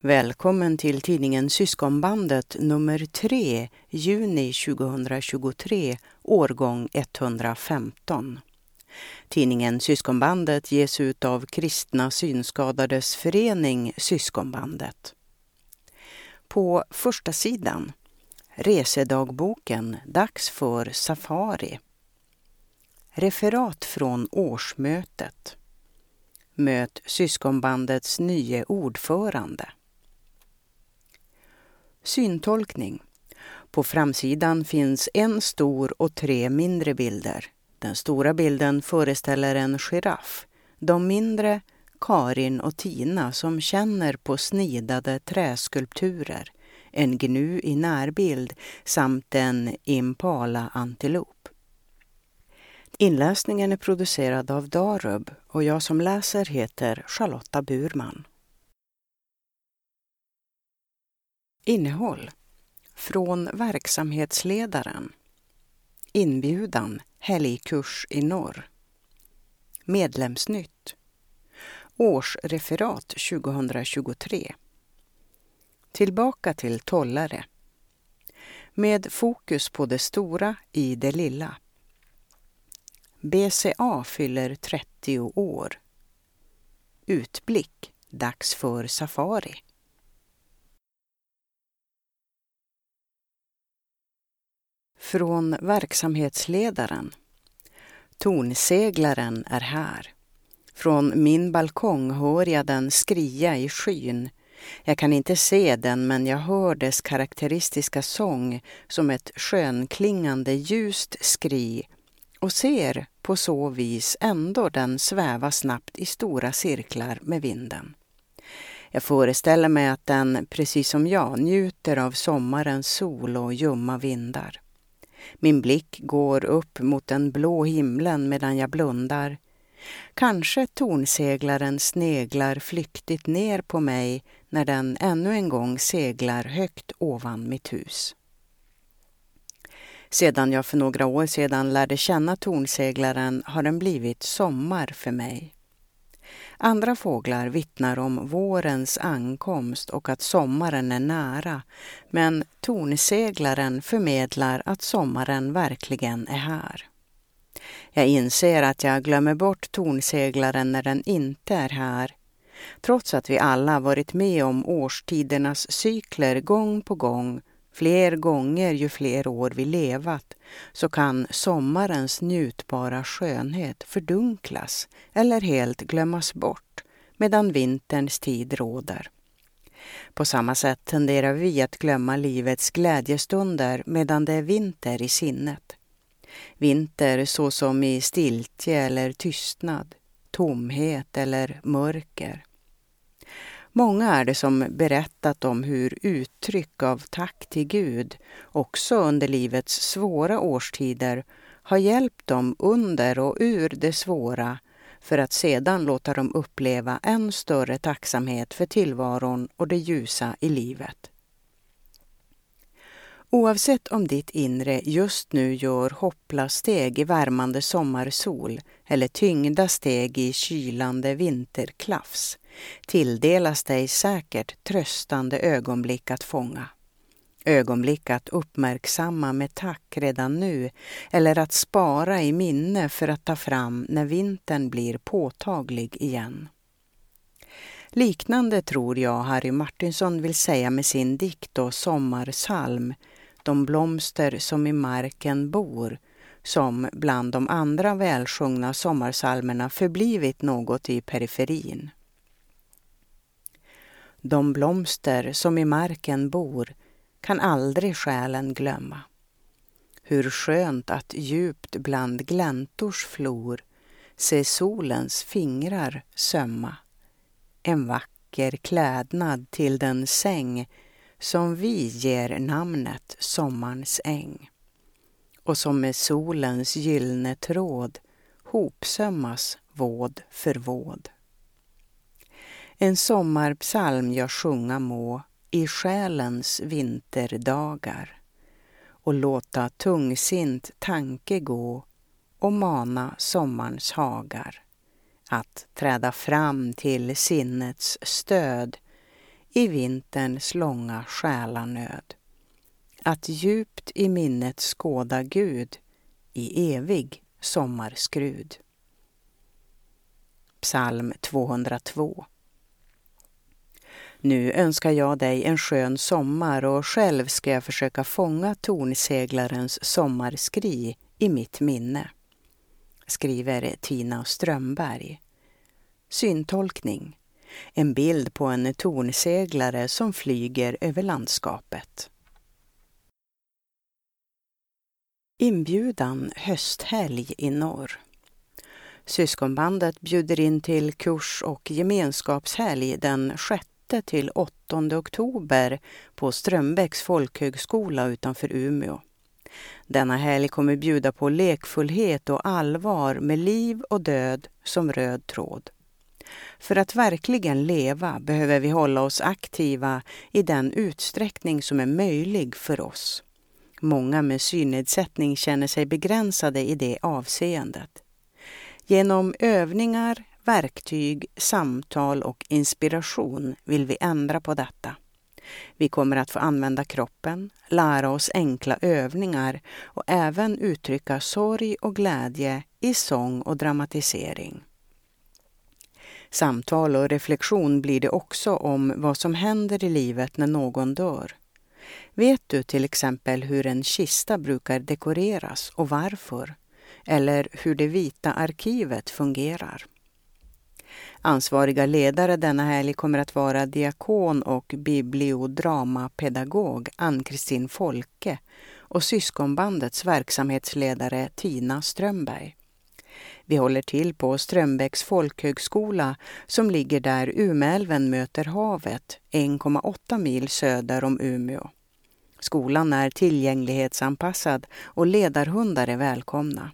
Välkommen till tidningen Syskonbandet nummer 3, juni 2023, årgång 115. Tidningen Syskonbandet ges ut av Kristna Synskadades Förening Syskonbandet. På första sidan Resedagboken Dags för safari. Referat från årsmötet. Möt Syskonbandets nye ordförande. Syntolkning. På framsidan finns en stor och tre mindre bilder. Den stora bilden föreställer en giraff. De mindre Karin och Tina som känner på snidade träskulpturer, en gnu i närbild samt en impala-antilop. Inläsningen är producerad av Darub och jag som läser heter Charlotta Burman. Innehåll Från verksamhetsledaren. Inbjudan Helgkurs i norr. Medlemsnytt. Årsreferat 2023 Tillbaka till Tollare. Med fokus på det stora i det lilla. BCA fyller 30 år. Utblick Dags för safari. Från verksamhetsledaren. Tornseglaren är här. Från min balkong hör jag den skria i skyn. Jag kan inte se den, men jag hör dess karaktäristiska sång som ett skönklingande ljust skri och ser på så vis ändå den sväva snabbt i stora cirklar med vinden. Jag föreställer mig att den, precis som jag, njuter av sommarens sol och ljumma vindar. Min blick går upp mot den blå himlen medan jag blundar. Kanske tornseglaren sneglar flyktigt ner på mig när den ännu en gång seglar högt ovan mitt hus. Sedan jag för några år sedan lärde känna tornseglaren har den blivit sommar för mig. Andra fåglar vittnar om vårens ankomst och att sommaren är nära, men tornseglaren förmedlar att sommaren verkligen är här. Jag inser att jag glömmer bort tornseglaren när den inte är här, trots att vi alla varit med om årstidernas cykler gång på gång fler gånger ju fler år vi levat, så kan sommarens njutbara skönhet fördunklas eller helt glömmas bort medan vinterns tid råder. På samma sätt tenderar vi att glömma livets glädjestunder medan det är vinter i sinnet. Vinter såsom i stiltje eller tystnad, tomhet eller mörker. Många är det som berättat om hur uttryck av tack till Gud, också under livets svåra årstider, har hjälpt dem under och ur det svåra för att sedan låta dem uppleva än större tacksamhet för tillvaron och det ljusa i livet. Oavsett om ditt inre just nu gör hoppla steg i värmande sommarsol eller tyngda steg i kylande vinterklafs tilldelas dig säkert tröstande ögonblick att fånga. Ögonblick att uppmärksamma med tack redan nu eller att spara i minne för att ta fram när vintern blir påtaglig igen. Liknande tror jag Harry Martinson vill säga med sin dikt och sommarsalm de blomster som i marken bor som bland de andra välsjungna sommarsalmerna förblivit något i periferin. De blomster som i marken bor kan aldrig själen glömma. Hur skönt att djupt bland gläntors flor se solens fingrar sömma. En vacker klädnad till den säng som vi ger namnet sommarns äng och som med solens gyllne tråd hopsömmas våd för våd. En sommarpsalm jag sjunga må i själens vinterdagar och låta tungsint tanke gå och mana sommarns hagar att träda fram till sinnets stöd i vinterns långa själanöd. Att djupt i minnet skåda Gud i evig sommarskrud. Psalm 202 Nu önskar jag dig en skön sommar och själv ska jag försöka fånga tornseglarens sommarskri i mitt minne, skriver Tina Strömberg. Syntolkning. En bild på en tornseglare som flyger över landskapet. Inbjudan hösthelg i norr. Syskonbandet bjuder in till kurs och gemenskapshelg den 6 till 8 oktober på Strömbäcks folkhögskola utanför Umeå. Denna helg kommer bjuda på lekfullhet och allvar med liv och död som röd tråd. För att verkligen leva behöver vi hålla oss aktiva i den utsträckning som är möjlig för oss. Många med synnedsättning känner sig begränsade i det avseendet. Genom övningar, verktyg, samtal och inspiration vill vi ändra på detta. Vi kommer att få använda kroppen, lära oss enkla övningar och även uttrycka sorg och glädje i sång och dramatisering. Samtal och reflektion blir det också om vad som händer i livet när någon dör. Vet du till exempel hur en kista brukar dekoreras och varför? Eller hur det vita arkivet fungerar? Ansvariga ledare denna helg kommer att vara diakon och bibliodramapedagog Ann-Kristin Folke och syskonbandets verksamhetsledare Tina Strömberg. Vi håller till på Strömbäcks folkhögskola som ligger där Umeälven möter havet, 1,8 mil söder om Umeå. Skolan är tillgänglighetsanpassad och ledarhundar är välkomna.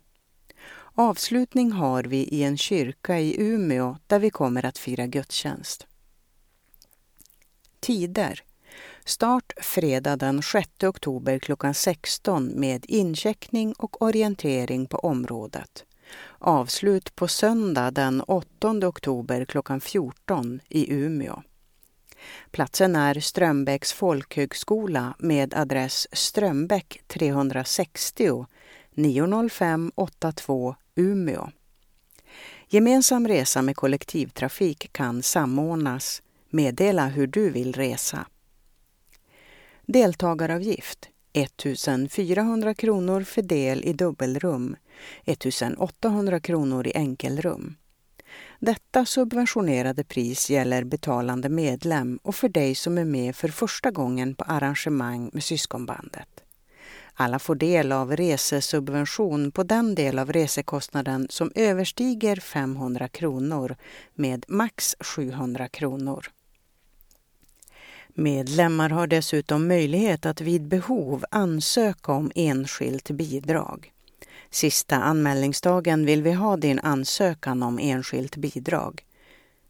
Avslutning har vi i en kyrka i Umeå där vi kommer att fira gudstjänst. Tider. Start fredag den 6 oktober klockan 16 med incheckning och orientering på området. Avslut på söndag den 8 oktober klockan 14 i Umeå. Platsen är Strömbäcks folkhögskola med adress Strömbäck 360 905 82 Umeå. Gemensam resa med kollektivtrafik kan samordnas. Meddela hur du vill resa. Deltagaravgift 1 400 kronor för del i dubbelrum, 800 kronor i enkelrum. Detta subventionerade pris gäller betalande medlem och för dig som är med för första gången på arrangemang med syskonbandet. Alla får del av resesubvention på den del av resekostnaden som överstiger 500 kronor med max 700 kronor. Medlemmar har dessutom möjlighet att vid behov ansöka om enskilt bidrag. Sista anmälningsdagen vill vi ha din ansökan om enskilt bidrag.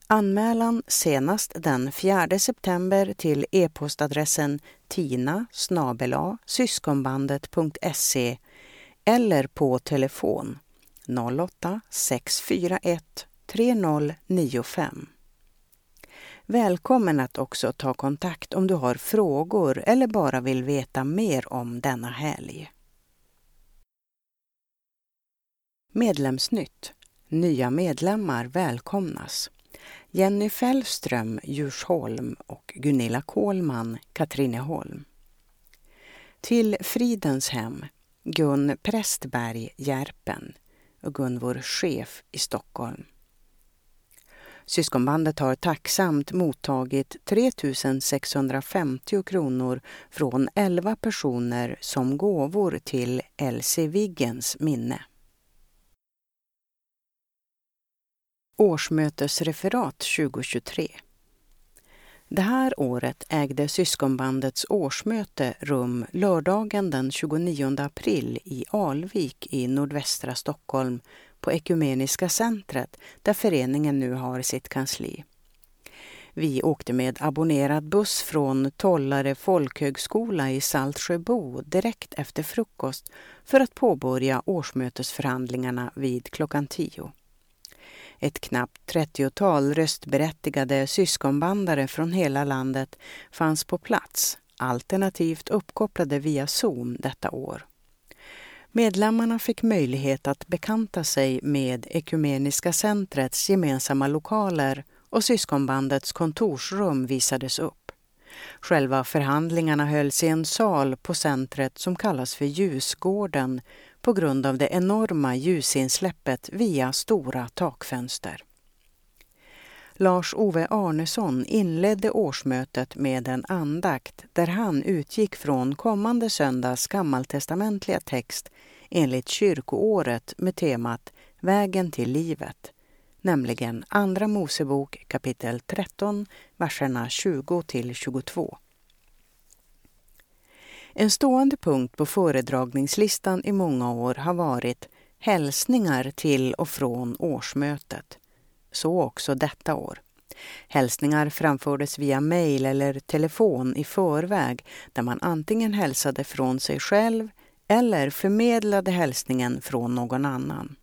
Anmälan senast den 4 september till e-postadressen tina syskonbandet.se eller på telefon 08 641 3095. Välkommen att också ta kontakt om du har frågor eller bara vill veta mer om denna helg. Medlemsnytt. Nya medlemmar välkomnas. Jenny Fällström, Djursholm och Gunilla Kohlman, Katrineholm. Till Fridens hem, Gun Prästberg, Järpen och Gunvor Chef i Stockholm. Syskonbandet har tacksamt mottagit 3 650 kronor från 11 personer som gåvor till Elsie Wiggens minne. Årsmötesreferat 2023 Det här året ägde syskonbandets årsmöte rum lördagen den 29 april i Alvik i nordvästra Stockholm på Ekumeniska centret där föreningen nu har sitt kansli. Vi åkte med abonnerad buss från Tollare folkhögskola i Saltsjöbo direkt efter frukost för att påbörja årsmötesförhandlingarna vid klockan tio. Ett knappt trettiotal röstberättigade syskonbandare från hela landet fanns på plats, alternativt uppkopplade via Zoom detta år. Medlemmarna fick möjlighet att bekanta sig med Ekumeniska centrets gemensamma lokaler och syskonbandets kontorsrum visades upp. Själva förhandlingarna hölls i en sal på centret som kallas för Ljusgården på grund av det enorma ljusinsläppet via stora takfönster. Lars-Ove Arnesson inledde årsmötet med en andakt där han utgick från kommande söndags gammaltestamentliga text enligt kyrkoåret med temat Vägen till livet, nämligen Andra Mosebok kapitel 13, verserna 20 till 22. En stående punkt på föredragningslistan i många år har varit hälsningar till och från årsmötet. Så också detta år. Hälsningar framfördes via mejl eller telefon i förväg där man antingen hälsade från sig själv eller förmedlade hälsningen från någon annan.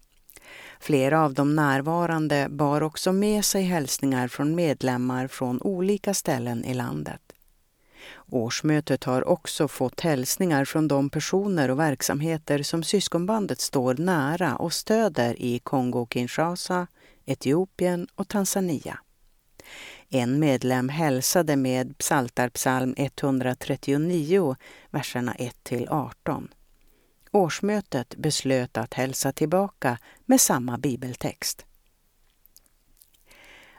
Flera av de närvarande bar också med sig hälsningar från medlemmar från olika ställen i landet. Årsmötet har också fått hälsningar från de personer och verksamheter som syskonbandet står nära och stöder i Kongo-Kinshasa, Etiopien och Tanzania. En medlem hälsade med Psaltarpsalm 139, verserna 1 18. Årsmötet beslöt att hälsa tillbaka med samma bibeltext.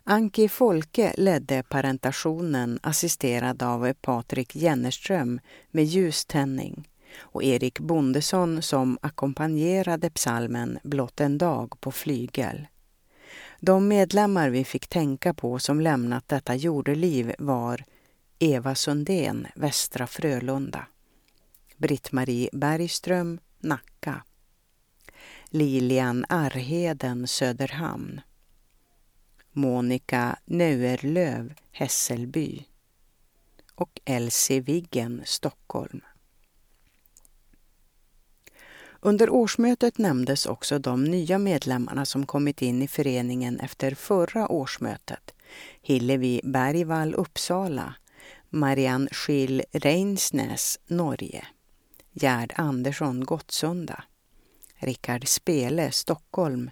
Anki Folke ledde parentationen assisterad av Patrik Jennerström med ljuständning och Erik Bondesson som ackompanjerade psalmen Blott en dag på flygel. De medlemmar vi fick tänka på som lämnat detta jordeliv var Eva Sundén, Västra Frölunda, Britt-Marie Bergström, Nacka, Lilian Arheden, Söderhamn, Monica Neuerlöv, Hässelby. Och Elsie Viggen, Stockholm. Under årsmötet nämndes också de nya medlemmarna som kommit in i föreningen efter förra årsmötet. Hillevi Bergvall, Uppsala, Marianne Schill Reinsnäs, Norge, Gerd Andersson, Gottsunda, Rickard Spele, Stockholm,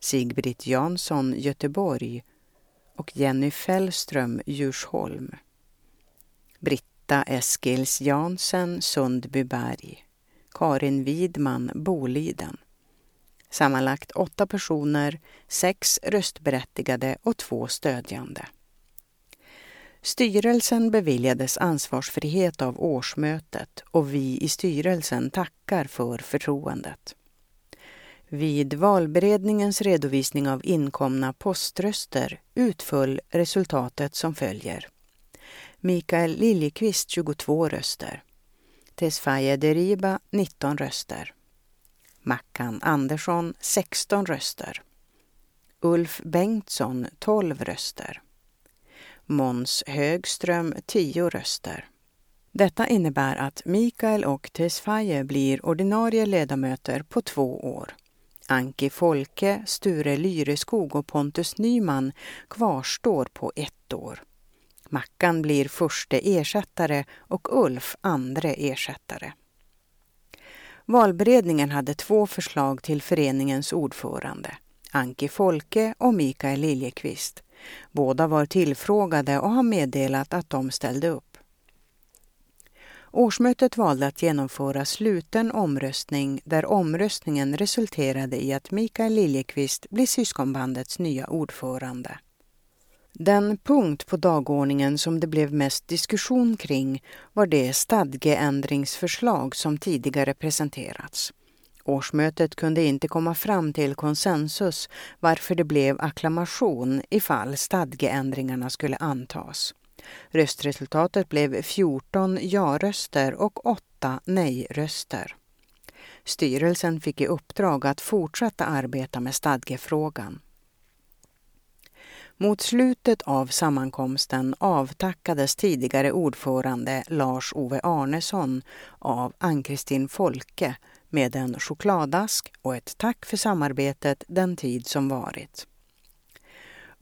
Sigbritt Jansson, Göteborg och Jenny Fällström, Djursholm. Britta Eskils Jansen, Sundbyberg. Karin Widman, Boliden. Sammanlagt åtta personer, sex röstberättigade och två stödjande. Styrelsen beviljades ansvarsfrihet av årsmötet och vi i styrelsen tackar för förtroendet. Vid valberedningens redovisning av inkomna poströster utföll resultatet som följer. Mikael Liljekvist 22 röster. Tesfaye Deriba 19 röster. Mackan Andersson 16 röster. Ulf Bengtsson 12 röster. Måns Högström 10 röster. Detta innebär att Mikael och Tesfaye blir ordinarie ledamöter på två år. Anki Folke, Sture Lyreskog och Pontus Nyman kvarstår på ett år. Mackan blir förste ersättare och Ulf andre ersättare. Valberedningen hade två förslag till föreningens ordförande, Anki Folke och Mikael Liljekvist. Båda var tillfrågade och har meddelat att de ställde upp. Årsmötet valde att genomföra sluten omröstning där omröstningen resulterade i att Mikael Liljekvist blir syskonbandets nya ordförande. Den punkt på dagordningen som det blev mest diskussion kring var det stadgeändringsförslag som tidigare presenterats. Årsmötet kunde inte komma fram till konsensus varför det blev acklamation ifall stadgeändringarna skulle antas. Röstresultatet blev 14 ja-röster och 8 nej-röster. Styrelsen fick i uppdrag att fortsätta arbeta med stadgefrågan. Mot slutet av sammankomsten avtackades tidigare ordförande Lars-Ove Arnesson av Ann-Kristin Folke med en chokladask och ett tack för samarbetet den tid som varit.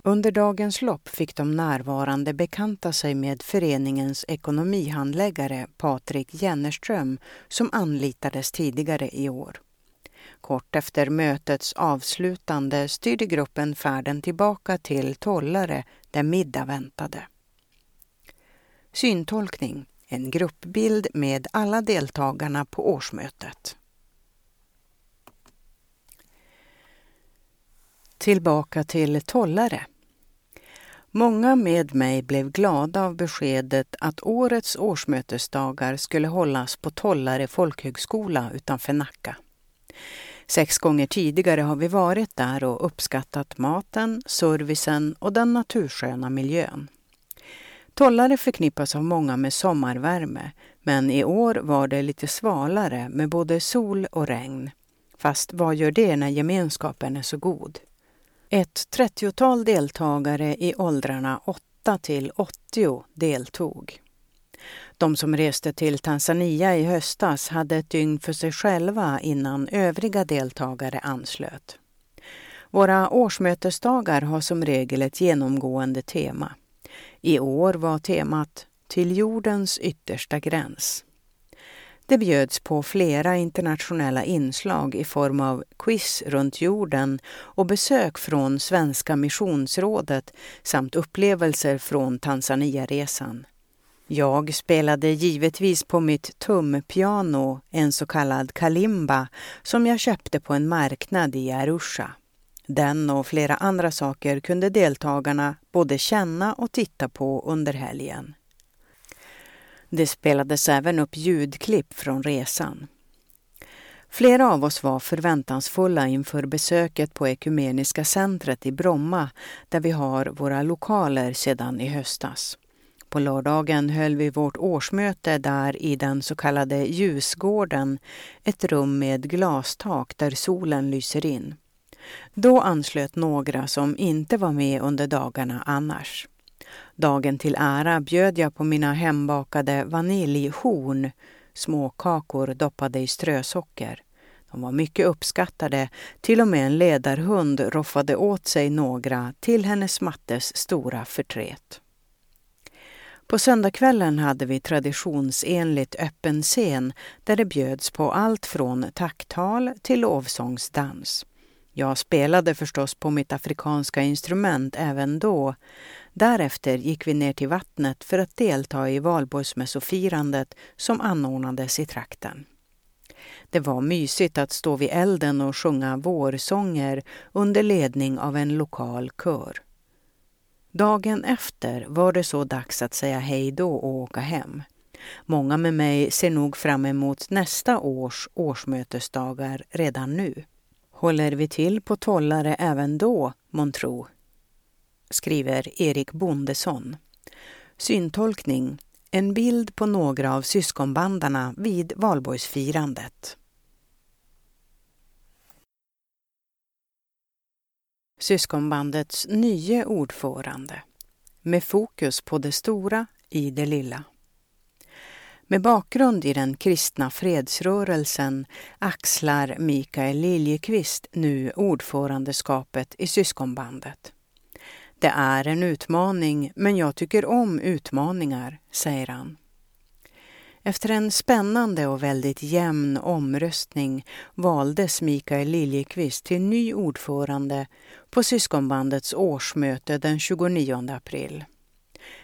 Under dagens lopp fick de närvarande bekanta sig med föreningens ekonomihandläggare Patrik Jennerström som anlitades tidigare i år. Kort efter mötets avslutande styrde gruppen färden tillbaka till Tollare där middag väntade. Syntolkning, en gruppbild med alla deltagarna på årsmötet. Tillbaka till Tollare. Många med mig blev glada av beskedet att årets årsmötesdagar skulle hållas på Tollare folkhögskola utanför Nacka. Sex gånger tidigare har vi varit där och uppskattat maten, servicen och den natursköna miljön. Tollare förknippas av många med sommarvärme, men i år var det lite svalare med både sol och regn. Fast vad gör det när gemenskapen är så god? Ett trettiotal deltagare i åldrarna 8 till 80 deltog. De som reste till Tanzania i höstas hade ett dygn för sig själva innan övriga deltagare anslöt. Våra årsmötesdagar har som regel ett genomgående tema. I år var temat Till jordens yttersta gräns. Det bjöds på flera internationella inslag i form av quiz runt jorden och besök från Svenska missionsrådet samt upplevelser från Tanzaniaresan. Jag spelade givetvis på mitt tumpiano, en så kallad kalimba, som jag köpte på en marknad i Arusha. Den och flera andra saker kunde deltagarna både känna och titta på under helgen. Det spelades även upp ljudklipp från resan. Flera av oss var förväntansfulla inför besöket på Ekumeniska centret i Bromma där vi har våra lokaler sedan i höstas. På lördagen höll vi vårt årsmöte där i den så kallade ljusgården, ett rum med glastak där solen lyser in. Då anslöt några som inte var med under dagarna annars. Dagen till ära bjöd jag på mina hembakade vaniljhorn, småkakor doppade i strösocker. De var mycket uppskattade, till och med en ledarhund roffade åt sig några till hennes mattes stora förtret. På söndagskvällen hade vi traditionsenligt öppen scen där det bjöds på allt från tacktal till lovsångsdans. Jag spelade förstås på mitt afrikanska instrument även då. Därefter gick vi ner till vattnet för att delta i valborgsmässofirandet som anordnades i trakten. Det var mysigt att stå vid elden och sjunga vårsånger under ledning av en lokal kör. Dagen efter var det så dags att säga hej då och åka hem. Många med mig ser nog fram emot nästa års årsmötesdagar redan nu. Håller vi till på Tollare även då, månntro? Skriver Erik Bondesson. Syntolkning. En bild på några av syskonbandarna vid valborgsfirandet. Syskonbandets nye ordförande med fokus på det stora i det lilla. Med bakgrund i den kristna fredsrörelsen axlar Mikael Liljekvist nu ordförandeskapet i syskonbandet. Det är en utmaning, men jag tycker om utmaningar, säger han. Efter en spännande och väldigt jämn omröstning valdes Mikael Liljekvist till ny ordförande på syskonbandets årsmöte den 29 april.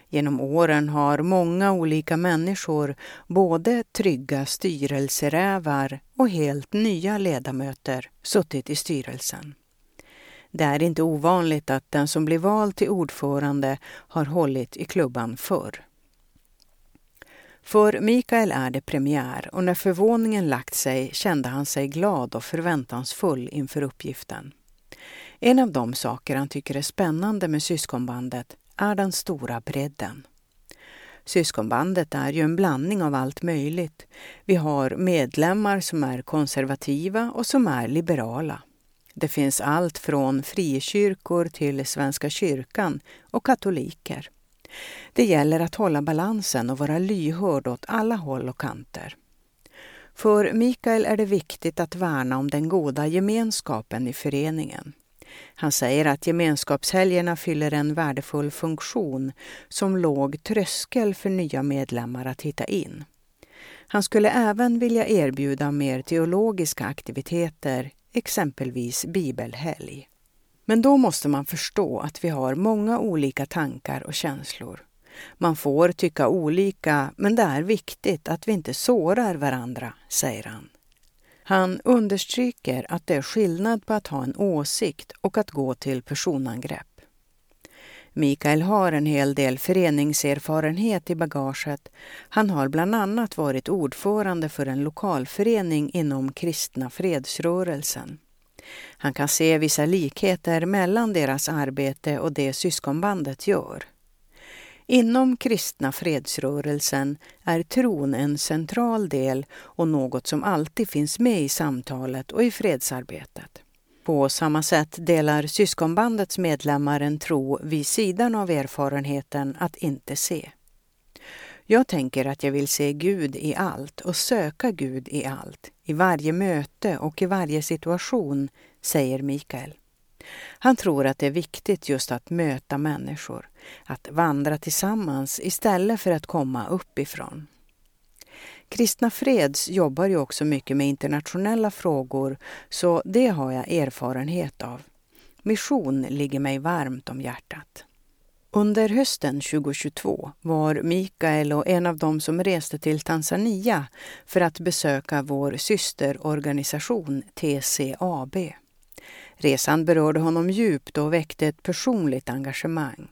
Genom åren har många olika människor, både trygga styrelserävar och helt nya ledamöter, suttit i styrelsen. Det är inte ovanligt att den som blir vald till ordförande har hållit i klubban förr. För Mikael är det premiär och när förvåningen lagt sig kände han sig glad och förväntansfull inför uppgiften. En av de saker han tycker är spännande med syskonbandet är den stora bredden. Syskonbandet är ju en blandning av allt möjligt. Vi har medlemmar som är konservativa och som är liberala. Det finns allt från frikyrkor till Svenska kyrkan och katoliker. Det gäller att hålla balansen och vara lyhörd åt alla håll och kanter. För Mikael är det viktigt att värna om den goda gemenskapen i föreningen. Han säger att gemenskapshelgerna fyller en värdefull funktion som låg tröskel för nya medlemmar att hitta in. Han skulle även vilja erbjuda mer teologiska aktiviteter, exempelvis bibelhelg. Men då måste man förstå att vi har många olika tankar och känslor. Man får tycka olika, men det är viktigt att vi inte sårar varandra, säger han. Han understryker att det är skillnad på att ha en åsikt och att gå till personangrepp. Mikael har en hel del föreningserfarenhet i bagaget. Han har bland annat varit ordförande för en lokalförening inom kristna fredsrörelsen. Han kan se vissa likheter mellan deras arbete och det syskonbandet gör. Inom kristna fredsrörelsen är tron en central del och något som alltid finns med i samtalet och i fredsarbetet. På samma sätt delar syskonbandets medlemmar en tro vid sidan av erfarenheten att inte se. Jag tänker att jag vill se Gud i allt och söka Gud i allt, i varje möte och i varje situation, säger Mikael. Han tror att det är viktigt just att möta människor, att vandra tillsammans istället för att komma uppifrån. Kristna Freds jobbar ju också mycket med internationella frågor, så det har jag erfarenhet av. Mission ligger mig varmt om hjärtat. Under hösten 2022 var Mikael och en av dem som reste till Tanzania för att besöka vår systerorganisation TCAB. Resan berörde honom djupt och väckte ett personligt engagemang.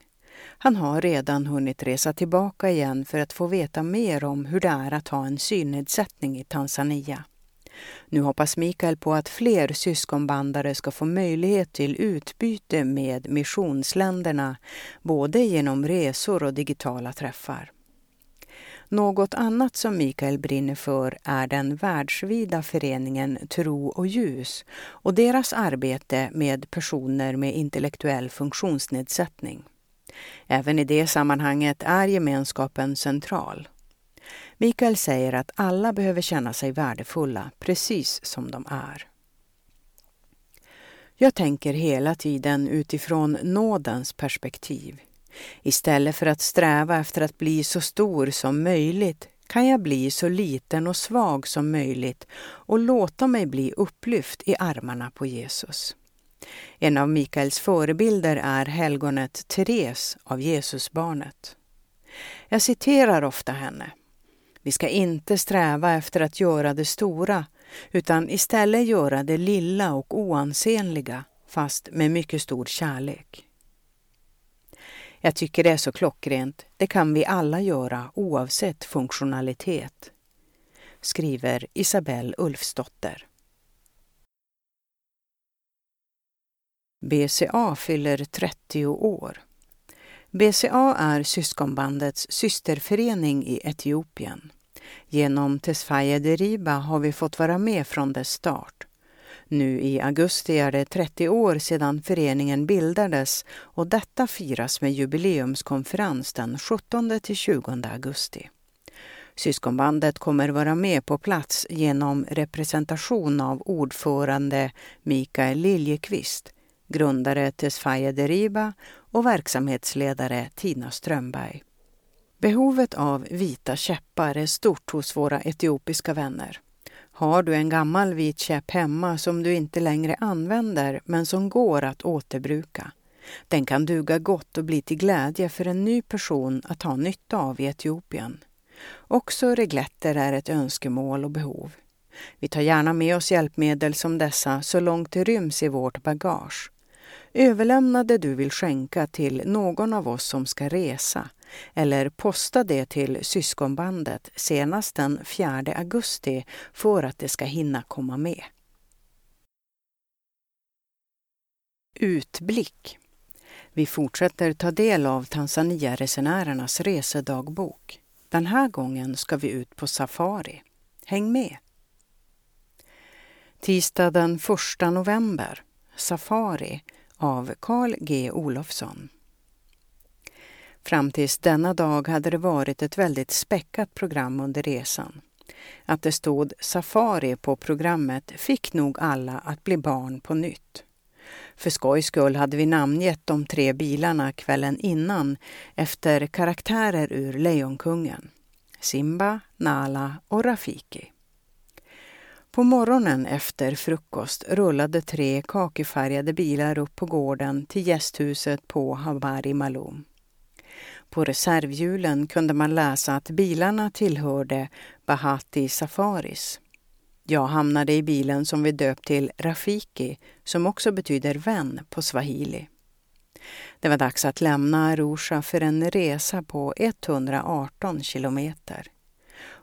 Han har redan hunnit resa tillbaka igen för att få veta mer om hur det är att ha en synnedsättning i Tanzania. Nu hoppas Mikael på att fler syskonbandare ska få möjlighet till utbyte med missionsländerna, både genom resor och digitala träffar. Något annat som Mikael brinner för är den världsvida föreningen Tro och ljus och deras arbete med personer med intellektuell funktionsnedsättning. Även i det sammanhanget är gemenskapen central. Mikael säger att alla behöver känna sig värdefulla, precis som de är. Jag tänker hela tiden utifrån nådens perspektiv. Istället för att sträva efter att bli så stor som möjligt kan jag bli så liten och svag som möjligt och låta mig bli upplyft i armarna på Jesus. En av Mikaels förebilder är helgonet Therese av Jesusbarnet. Jag citerar ofta henne. Vi ska inte sträva efter att göra det stora utan istället göra det lilla och oansenliga fast med mycket stor kärlek. Jag tycker det är så klockrent. Det kan vi alla göra oavsett funktionalitet. Skriver Isabelle Ulfsdotter. BCA fyller 30 år. BCA är syskonbandets systerförening i Etiopien. Genom Tesfaye Deriba har vi fått vara med från dess start. Nu i augusti är det 30 år sedan föreningen bildades och detta firas med jubileumskonferens den 17–20 augusti. Syskonbandet kommer vara med på plats genom representation av ordförande Mikael Liljekvist, grundare Tesfaye Deriba och verksamhetsledare Tina Strömberg. Behovet av vita käppar är stort hos våra etiopiska vänner. Har du en gammal vit käpp hemma som du inte längre använder men som går att återbruka? Den kan duga gott och bli till glädje för en ny person att ha nytta av i Etiopien. Också regletter är ett önskemål och behov. Vi tar gärna med oss hjälpmedel som dessa så långt det ryms i vårt bagage. Överlämna det du vill skänka till någon av oss som ska resa eller posta det till syskonbandet senast den 4 augusti för att det ska hinna komma med. Utblick. Vi fortsätter ta del av Tanzania-resenärernas resedagbok. Den här gången ska vi ut på safari. Häng med! Tisdag den 1 november. Safari av Carl G Olofsson. Fram tills denna dag hade det varit ett väldigt späckat program under resan. Att det stod Safari på programmet fick nog alla att bli barn på nytt. För skojs skull hade vi namngett de tre bilarna kvällen innan efter karaktärer ur Lejonkungen. Simba, Nala och Rafiki. På morgonen efter frukost rullade tre kakifärgade bilar upp på gården till gästhuset på Habari Malum. På reservhjulen kunde man läsa att bilarna tillhörde Bahati Safaris. Jag hamnade i bilen som vi döpt till Rafiki, som också betyder vän på swahili. Det var dags att lämna Arusha för en resa på 118 kilometer.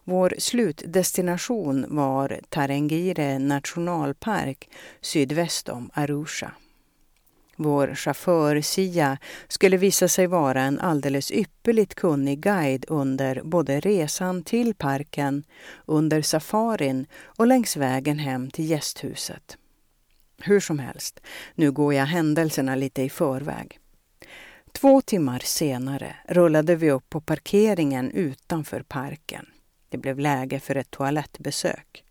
Vår slutdestination var Tarengire nationalpark sydväst om Arusha. Vår chaufför Sia skulle visa sig vara en alldeles ypperligt kunnig guide under både resan till parken, under safarin och längs vägen hem till gästhuset. Hur som helst, nu går jag händelserna lite i förväg. Två timmar senare rullade vi upp på parkeringen utanför parken. Det blev läge för ett toalettbesök.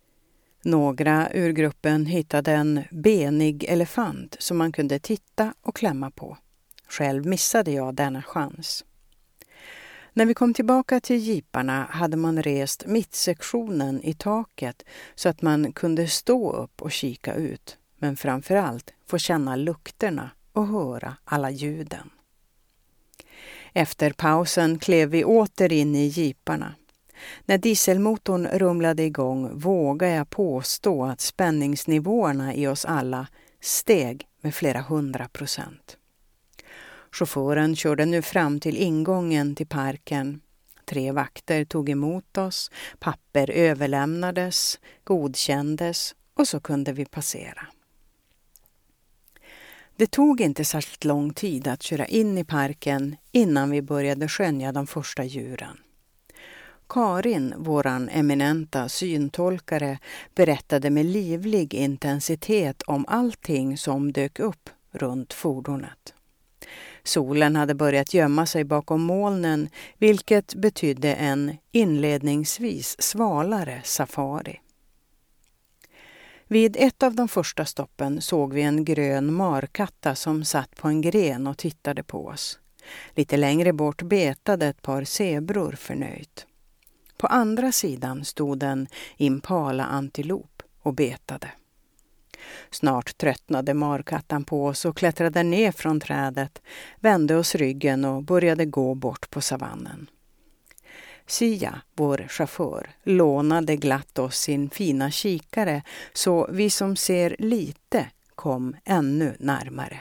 Några ur gruppen hittade en benig elefant som man kunde titta och klämma på. Själv missade jag denna chans. När vi kom tillbaka till jeeparna hade man rest mittsektionen i taket så att man kunde stå upp och kika ut, men framför allt få känna lukterna och höra alla ljuden. Efter pausen klev vi åter in i jeeparna. När dieselmotorn rumlade igång vågar jag påstå att spänningsnivåerna i oss alla steg med flera hundra procent. Chauffören körde nu fram till ingången till parken. Tre vakter tog emot oss, papper överlämnades, godkändes och så kunde vi passera. Det tog inte särskilt lång tid att köra in i parken innan vi började skönja de första djuren. Karin, våran eminenta syntolkare, berättade med livlig intensitet om allting som dök upp runt fordonet. Solen hade börjat gömma sig bakom molnen vilket betydde en inledningsvis svalare safari. Vid ett av de första stoppen såg vi en grön markatta som satt på en gren och tittade på oss. Lite längre bort betade ett par zebror förnöjt. På andra sidan stod en impala-antilop och betade. Snart tröttnade markattan på oss och klättrade ner från trädet, vände oss ryggen och började gå bort på savannen. Sia, vår chaufför, lånade glatt oss sin fina kikare så vi som ser lite kom ännu närmare.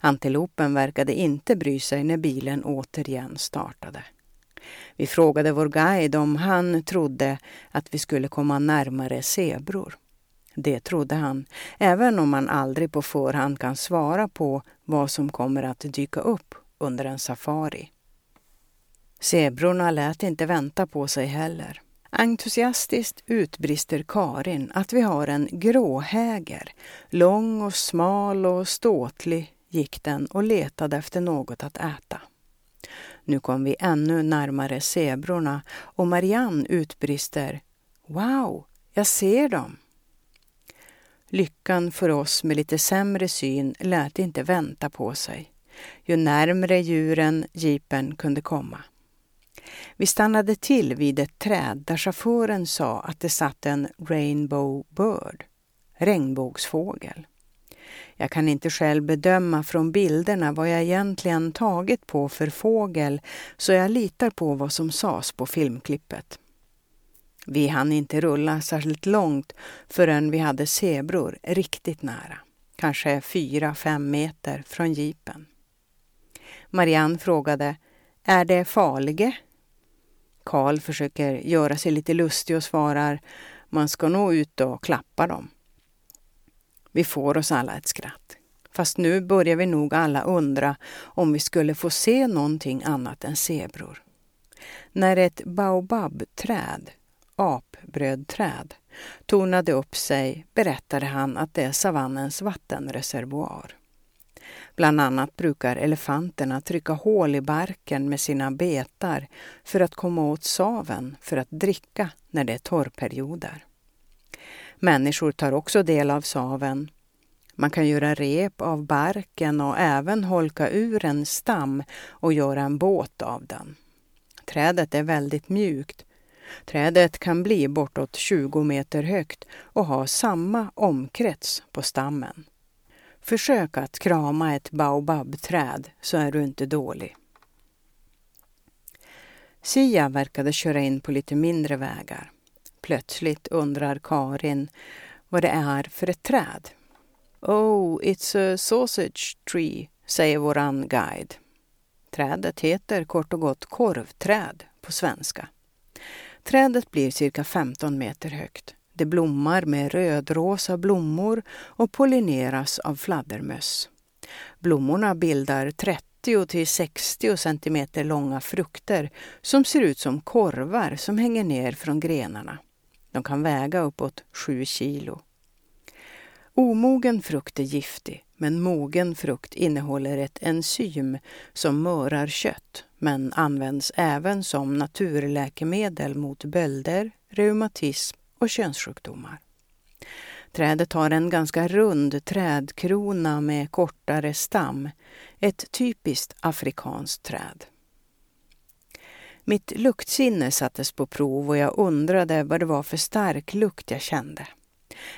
Antilopen verkade inte bry sig när bilen återigen startade. Vi frågade vår guide om han trodde att vi skulle komma närmare zebror. Det trodde han, även om man aldrig på förhand kan svara på vad som kommer att dyka upp under en safari. Zebrorna lät inte vänta på sig heller. Entusiastiskt utbrister Karin att vi har en gråhäger. Lång och smal och ståtlig gick den och letade efter något att äta. Nu kom vi ännu närmare zebrorna och Marianne utbrister Wow, jag ser dem! Lyckan för oss med lite sämre syn lät inte vänta på sig. Ju närmre djuren jeepen kunde komma. Vi stannade till vid ett träd där chauffören sa att det satt en rainbow bird, regnbågsfågel. Jag kan inte själv bedöma från bilderna vad jag egentligen tagit på för fågel så jag litar på vad som sades på filmklippet. Vi hann inte rulla särskilt långt förrän vi hade zebror riktigt nära. Kanske fyra, fem meter från jeepen. Marianne frågade, är det farlige? Karl försöker göra sig lite lustig och svarar, man ska nog ut och klappa dem. Vi får oss alla ett skratt. Fast nu börjar vi nog alla undra om vi skulle få se någonting annat än zebror. När ett baobabträd, apbrödträd, tornade upp sig berättade han att det är savannens vattenreservoar. Bland annat brukar elefanterna trycka hål i barken med sina betar för att komma åt saven för att dricka när det är torrperioder. Människor tar också del av saven. Man kan göra rep av barken och även holka ur en stam och göra en båt av den. Trädet är väldigt mjukt. Trädet kan bli bortåt 20 meter högt och ha samma omkrets på stammen. Försök att krama ett baobabträd så är du inte dålig. Sia verkade köra in på lite mindre vägar. Plötsligt undrar Karin vad det är för ett träd. Oh, it's a sausage tree, säger våran guide. Trädet heter kort och gott korvträd på svenska. Trädet blir cirka 15 meter högt. Det blommar med rödrosa blommor och pollineras av fladdermöss. Blommorna bildar 30 till 60 centimeter långa frukter som ser ut som korvar som hänger ner från grenarna. De kan väga uppåt 7 kilo. Omogen frukt är giftig, men mogen frukt innehåller ett enzym som mörar kött, men används även som naturläkemedel mot bölder, reumatism och könssjukdomar. Trädet har en ganska rund trädkrona med kortare stam. Ett typiskt afrikanskt träd. Mitt luktsinne sattes på prov och jag undrade vad det var för stark lukt jag kände.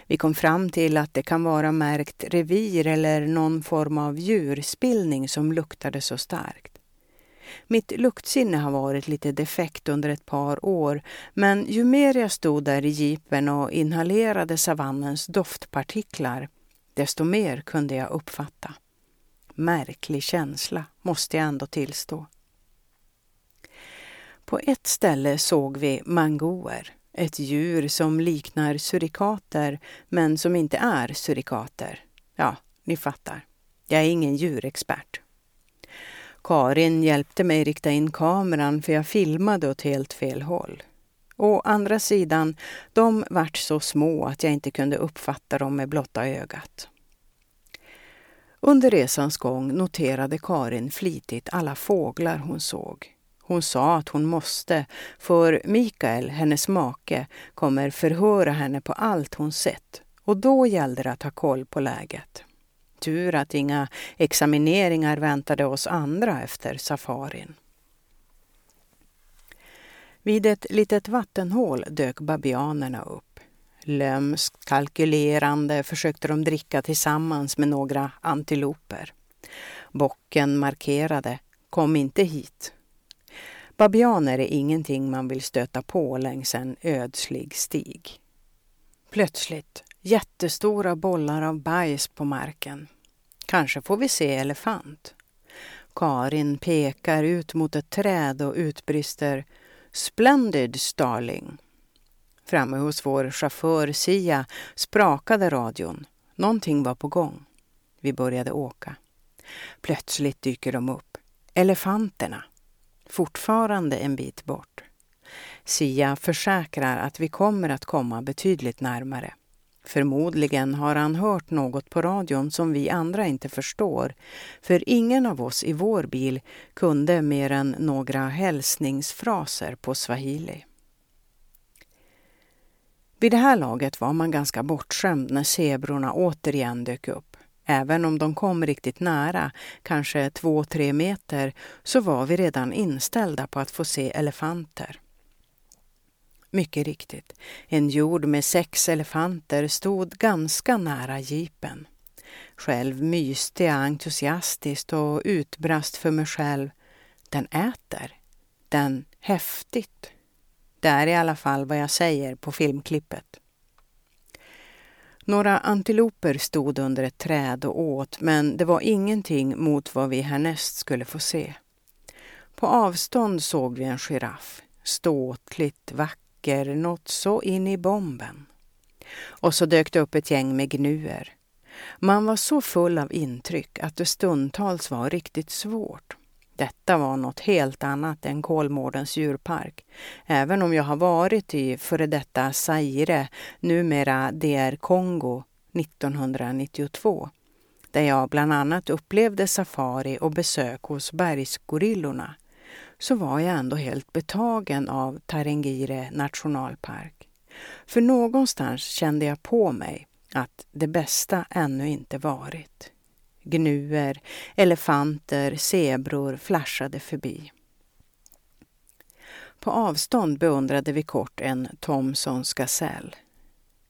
Vi kom fram till att det kan vara märkt revir eller någon form av djurspillning som luktade så starkt. Mitt luktsinne har varit lite defekt under ett par år men ju mer jag stod där i jeepen och inhalerade savannens doftpartiklar desto mer kunde jag uppfatta. Märklig känsla, måste jag ändå tillstå. På ett ställe såg vi mangoer, ett djur som liknar surikater men som inte är surikater. Ja, ni fattar. Jag är ingen djurexpert. Karin hjälpte mig rikta in kameran för jag filmade åt helt fel håll. Å andra sidan, de vart så små att jag inte kunde uppfatta dem med blotta ögat. Under resans gång noterade Karin flitigt alla fåglar hon såg. Hon sa att hon måste, för Mikael, hennes make, kommer förhöra henne på allt hon sett och då gällde det att ha koll på läget. Tur att inga examineringar väntade oss andra efter safarin. Vid ett litet vattenhål dök babianerna upp. Lömskt kalkylerande försökte de dricka tillsammans med några antiloper. Bocken markerade, kom inte hit. Babianer är ingenting man vill stöta på längs en ödslig stig. Plötsligt jättestora bollar av bajs på marken. Kanske får vi se elefant. Karin pekar ut mot ett träd och utbrister Splendid Starling. Framme hos vår chaufför Sia sprakade radion. Någonting var på gång. Vi började åka. Plötsligt dyker de upp. Elefanterna. Fortfarande en bit bort. Sia försäkrar att vi kommer att komma betydligt närmare. Förmodligen har han hört något på radion som vi andra inte förstår, för ingen av oss i vår bil kunde mer än några hälsningsfraser på swahili. Vid det här laget var man ganska bortskämd när zebrorna återigen dök upp. Även om de kom riktigt nära, kanske två, tre meter, så var vi redan inställda på att få se elefanter. Mycket riktigt, en jord med sex elefanter stod ganska nära jeepen. Själv myste jag entusiastiskt och utbrast för mig själv. Den äter. Den häftigt. Det är i alla fall vad jag säger på filmklippet. Några antiloper stod under ett träd och åt, men det var ingenting mot vad vi härnäst skulle få se. På avstånd såg vi en giraff, ståtligt, vacker, något så in i bomben. Och så dök det upp ett gäng med gnuer. Man var så full av intryck att det stundtals var riktigt svårt. Detta var något helt annat än Kolmårdens djurpark. Även om jag har varit i före detta Zaire, numera DR Kongo, 1992 där jag bland annat upplevde safari och besök hos bergsgorillorna, så var jag ändå helt betagen av Tarengire nationalpark. För någonstans kände jag på mig att det bästa ännu inte varit. Gnuer, elefanter, zebror flashade förbi. På avstånd beundrade vi kort en Thomsons gasell.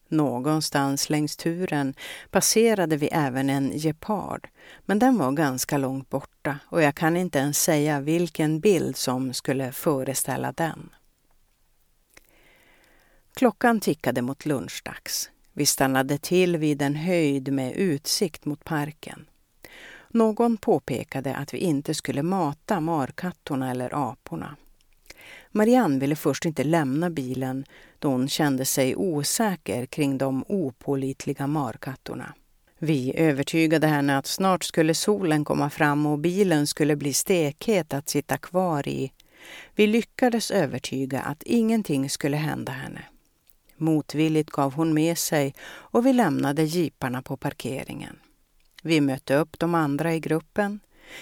Någonstans längs turen passerade vi även en gepard, men den var ganska långt borta och jag kan inte ens säga vilken bild som skulle föreställa den. Klockan tickade mot lunchdags. Vi stannade till vid en höjd med utsikt mot parken. Någon påpekade att vi inte skulle mata markattorna eller aporna. Marianne ville först inte lämna bilen då hon kände sig osäker kring de opålitliga markattorna. Vi övertygade henne att snart skulle solen komma fram och bilen skulle bli stekhet att sitta kvar i. Vi lyckades övertyga att ingenting skulle hända henne. Motvilligt gav hon med sig och vi lämnade jeeparna på parkeringen. Vi mötte upp de andra i gruppen,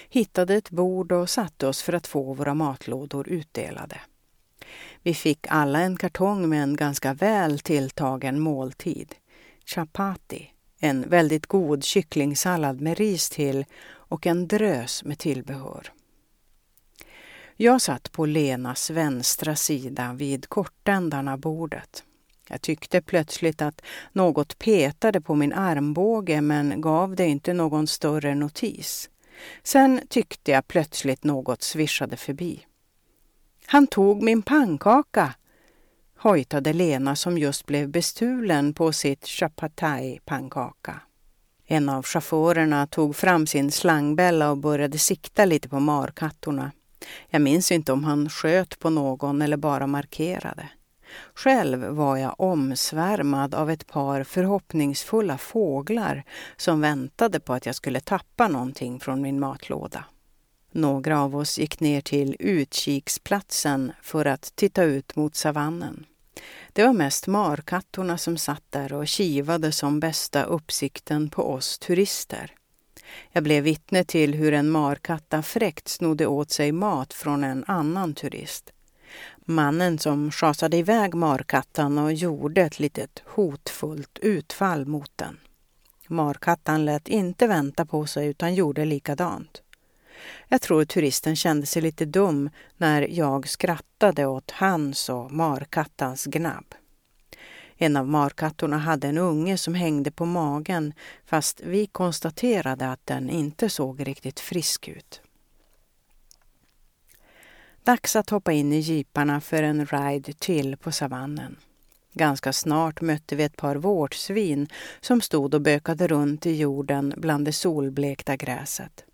hittade ett bord och satte oss för att få våra matlådor utdelade. Vi fick alla en kartong med en ganska väl tilltagen måltid. Chapati, en väldigt god kycklingsallad med ris till och en drös med tillbehör. Jag satt på Lenas vänstra sida vid kortändan av bordet. Jag tyckte plötsligt att något petade på min armbåge men gav det inte någon större notis. Sen tyckte jag plötsligt något svischade förbi. Han tog min pannkaka, hojtade Lena som just blev bestulen på sitt chapatai-pannkaka. En av chaufförerna tog fram sin slangbälla och började sikta lite på markattorna. Jag minns inte om han sköt på någon eller bara markerade. Själv var jag omsvärmad av ett par förhoppningsfulla fåglar som väntade på att jag skulle tappa någonting från min matlåda. Några av oss gick ner till utkiksplatsen för att titta ut mot savannen. Det var mest markattorna som satt där och kivade som bästa uppsikten på oss turister. Jag blev vittne till hur en markatta fräckt snodde åt sig mat från en annan turist. Mannen som schasade iväg markattan och gjorde ett litet hotfullt utfall mot den. Markattan lät inte vänta på sig utan gjorde likadant. Jag tror turisten kände sig lite dum när jag skrattade åt hans och markattans gnabb. En av markattorna hade en unge som hängde på magen fast vi konstaterade att den inte såg riktigt frisk ut. Dags att hoppa in i jeeparna för en ride till på savannen. Ganska snart mötte vi ett par vårtsvin som stod och bökade runt i jorden bland det solblekta gräset.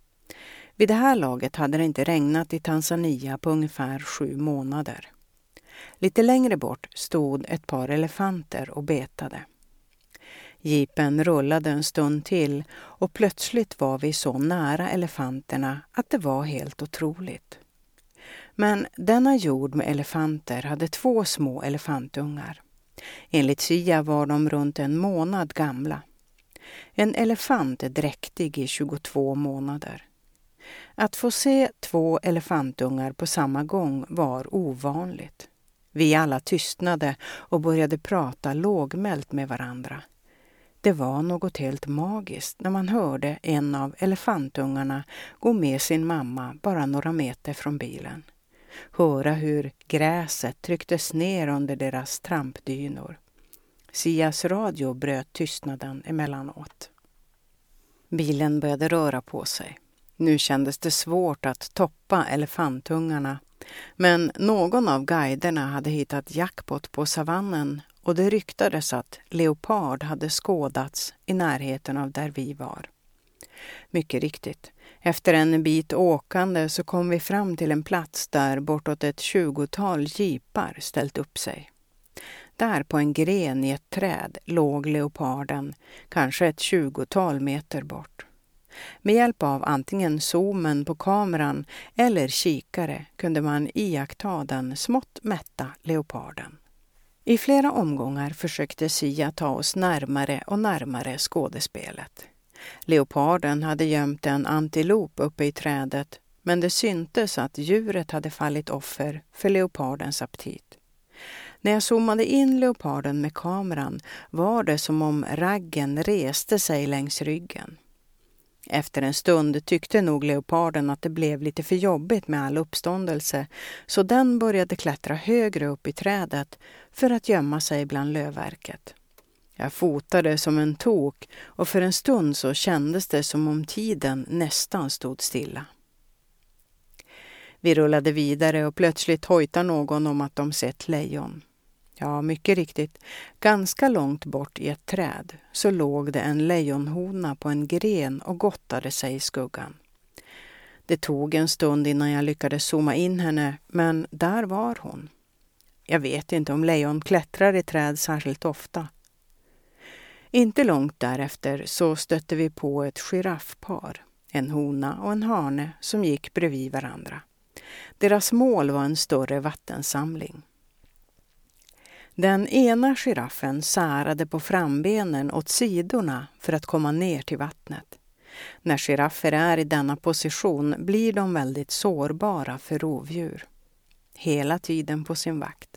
Vid det här laget hade det inte regnat i Tanzania på ungefär sju månader. Lite längre bort stod ett par elefanter och betade. Jeepen rullade en stund till och plötsligt var vi så nära elefanterna att det var helt otroligt. Men denna jord med elefanter hade två små elefantungar. Enligt Sia var de runt en månad gamla. En elefant är dräktig i 22 månader. Att få se två elefantungar på samma gång var ovanligt. Vi alla tystnade och började prata lågmält med varandra. Det var något helt magiskt när man hörde en av elefantungarna gå med sin mamma bara några meter från bilen. Höra hur gräset trycktes ner under deras trampdynor. Sias radio bröt tystnaden emellanåt. Bilen började röra på sig. Nu kändes det svårt att toppa elefantungarna men någon av guiderna hade hittat jackpot på savannen och det ryktades att leopard hade skådats i närheten av där vi var. Mycket riktigt, efter en bit åkande så kom vi fram till en plats där bortåt ett tjugotal jeepar ställt upp sig. Där på en gren i ett träd låg leoparden, kanske ett tjugotal meter bort. Med hjälp av antingen zoomen på kameran eller kikare kunde man iaktta den smått mätta leoparden. I flera omgångar försökte Sia ta oss närmare och närmare skådespelet. Leoparden hade gömt en antilop uppe i trädet men det syntes att djuret hade fallit offer för leopardens aptit. När jag zoomade in leoparden med kameran var det som om raggen reste sig längs ryggen. Efter en stund tyckte nog leoparden att det blev lite för jobbigt med all uppståndelse så den började klättra högre upp i trädet för att gömma sig bland lövverket. Jag fotade som en tok och för en stund så kändes det som om tiden nästan stod stilla. Vi rullade vidare och plötsligt hojtade någon om att de sett lejon. Ja, mycket riktigt. Ganska långt bort i ett träd så låg det en lejonhona på en gren och gottade sig i skuggan. Det tog en stund innan jag lyckades zooma in henne, men där var hon. Jag vet inte om lejon klättrar i träd särskilt ofta. Inte långt därefter så stötte vi på ett giraffpar, en hona och en hane som gick bredvid varandra. Deras mål var en större vattensamling. Den ena giraffen särade på frambenen åt sidorna för att komma ner till vattnet. När giraffer är i denna position blir de väldigt sårbara för rovdjur. Hela tiden på sin vakt.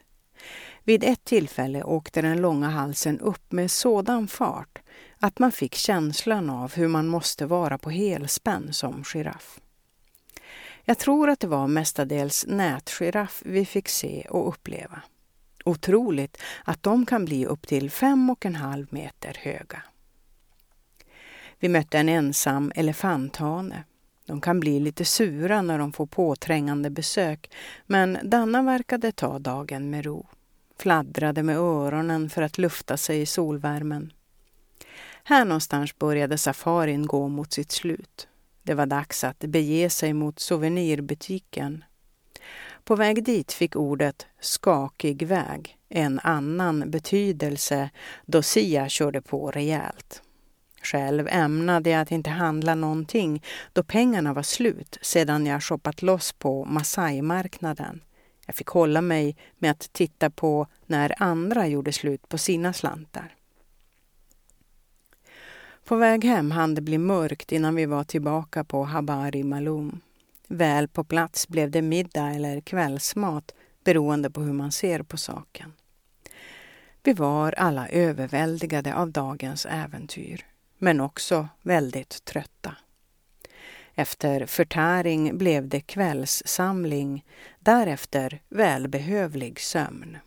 Vid ett tillfälle åkte den långa halsen upp med sådan fart att man fick känslan av hur man måste vara på helspänn som giraff. Jag tror att det var mestadels nätgiraff vi fick se och uppleva. Otroligt att de kan bli upp till fem och en halv meter höga. Vi mötte en ensam elefanthane. De kan bli lite sura när de får påträngande besök, men denna verkade ta dagen med ro. Fladdrade med öronen för att lufta sig i solvärmen. Här någonstans började safarin gå mot sitt slut. Det var dags att bege sig mot souvenirbutiken på väg dit fick ordet skakig väg en annan betydelse då Sia körde på rejält. Själv ämnade jag att inte handla någonting då pengarna var slut sedan jag shoppat loss på Masai-marknaden. Jag fick hålla mig med att titta på när andra gjorde slut på sina slantar. På väg hem hann det bli mörkt innan vi var tillbaka på Habari Malum. Väl på plats blev det middag eller kvällsmat beroende på hur man ser på saken. Vi var alla överväldigade av dagens äventyr, men också väldigt trötta. Efter förtäring blev det kvällssamling, därefter välbehövlig sömn.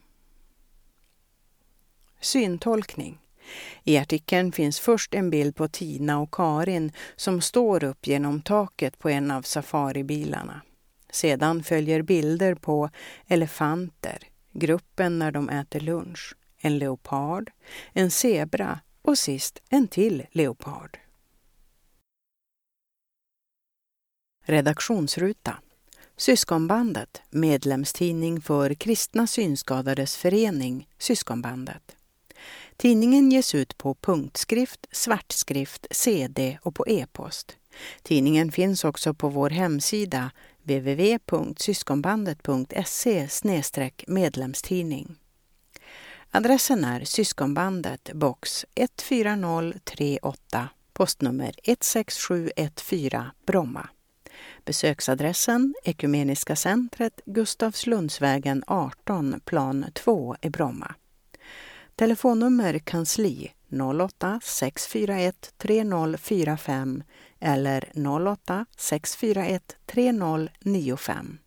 Syntolkning i artikeln finns först en bild på Tina och Karin som står upp genom taket på en av safaribilarna. Sedan följer bilder på elefanter, gruppen när de äter lunch, en leopard, en zebra och sist en till leopard. Redaktionsruta Syskonbandet, medlemstidning för Kristna Synskadades Förening, Syskonbandet. Tidningen ges ut på punktskrift, svartskrift, CD och på e-post. Tidningen finns också på vår hemsida www.syskonbandet.se medlemstidning. Adressen är Syskonbandet, box 14038, postnummer 16714, Bromma. Besöksadressen Ekumeniska centret, Gustavslundsvägen 18, plan 2 i Bromma. Telefonnummer kansli 08 641 3045 eller 08 641 3095.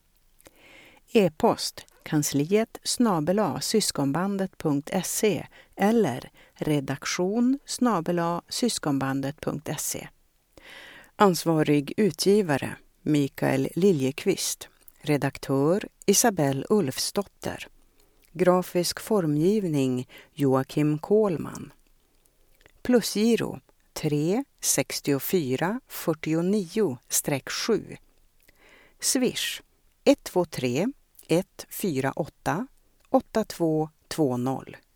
E-post kansliet snabela syskonbandet.se eller redaktion snabela syskonbandet.se. Ansvarig utgivare Mikael Liljekvist. Redaktör Isabelle Ulfsdotter. Grafisk formgivning Joakim Kohlman. Plusgiro 3 64 49-7. Swish 123 148 8220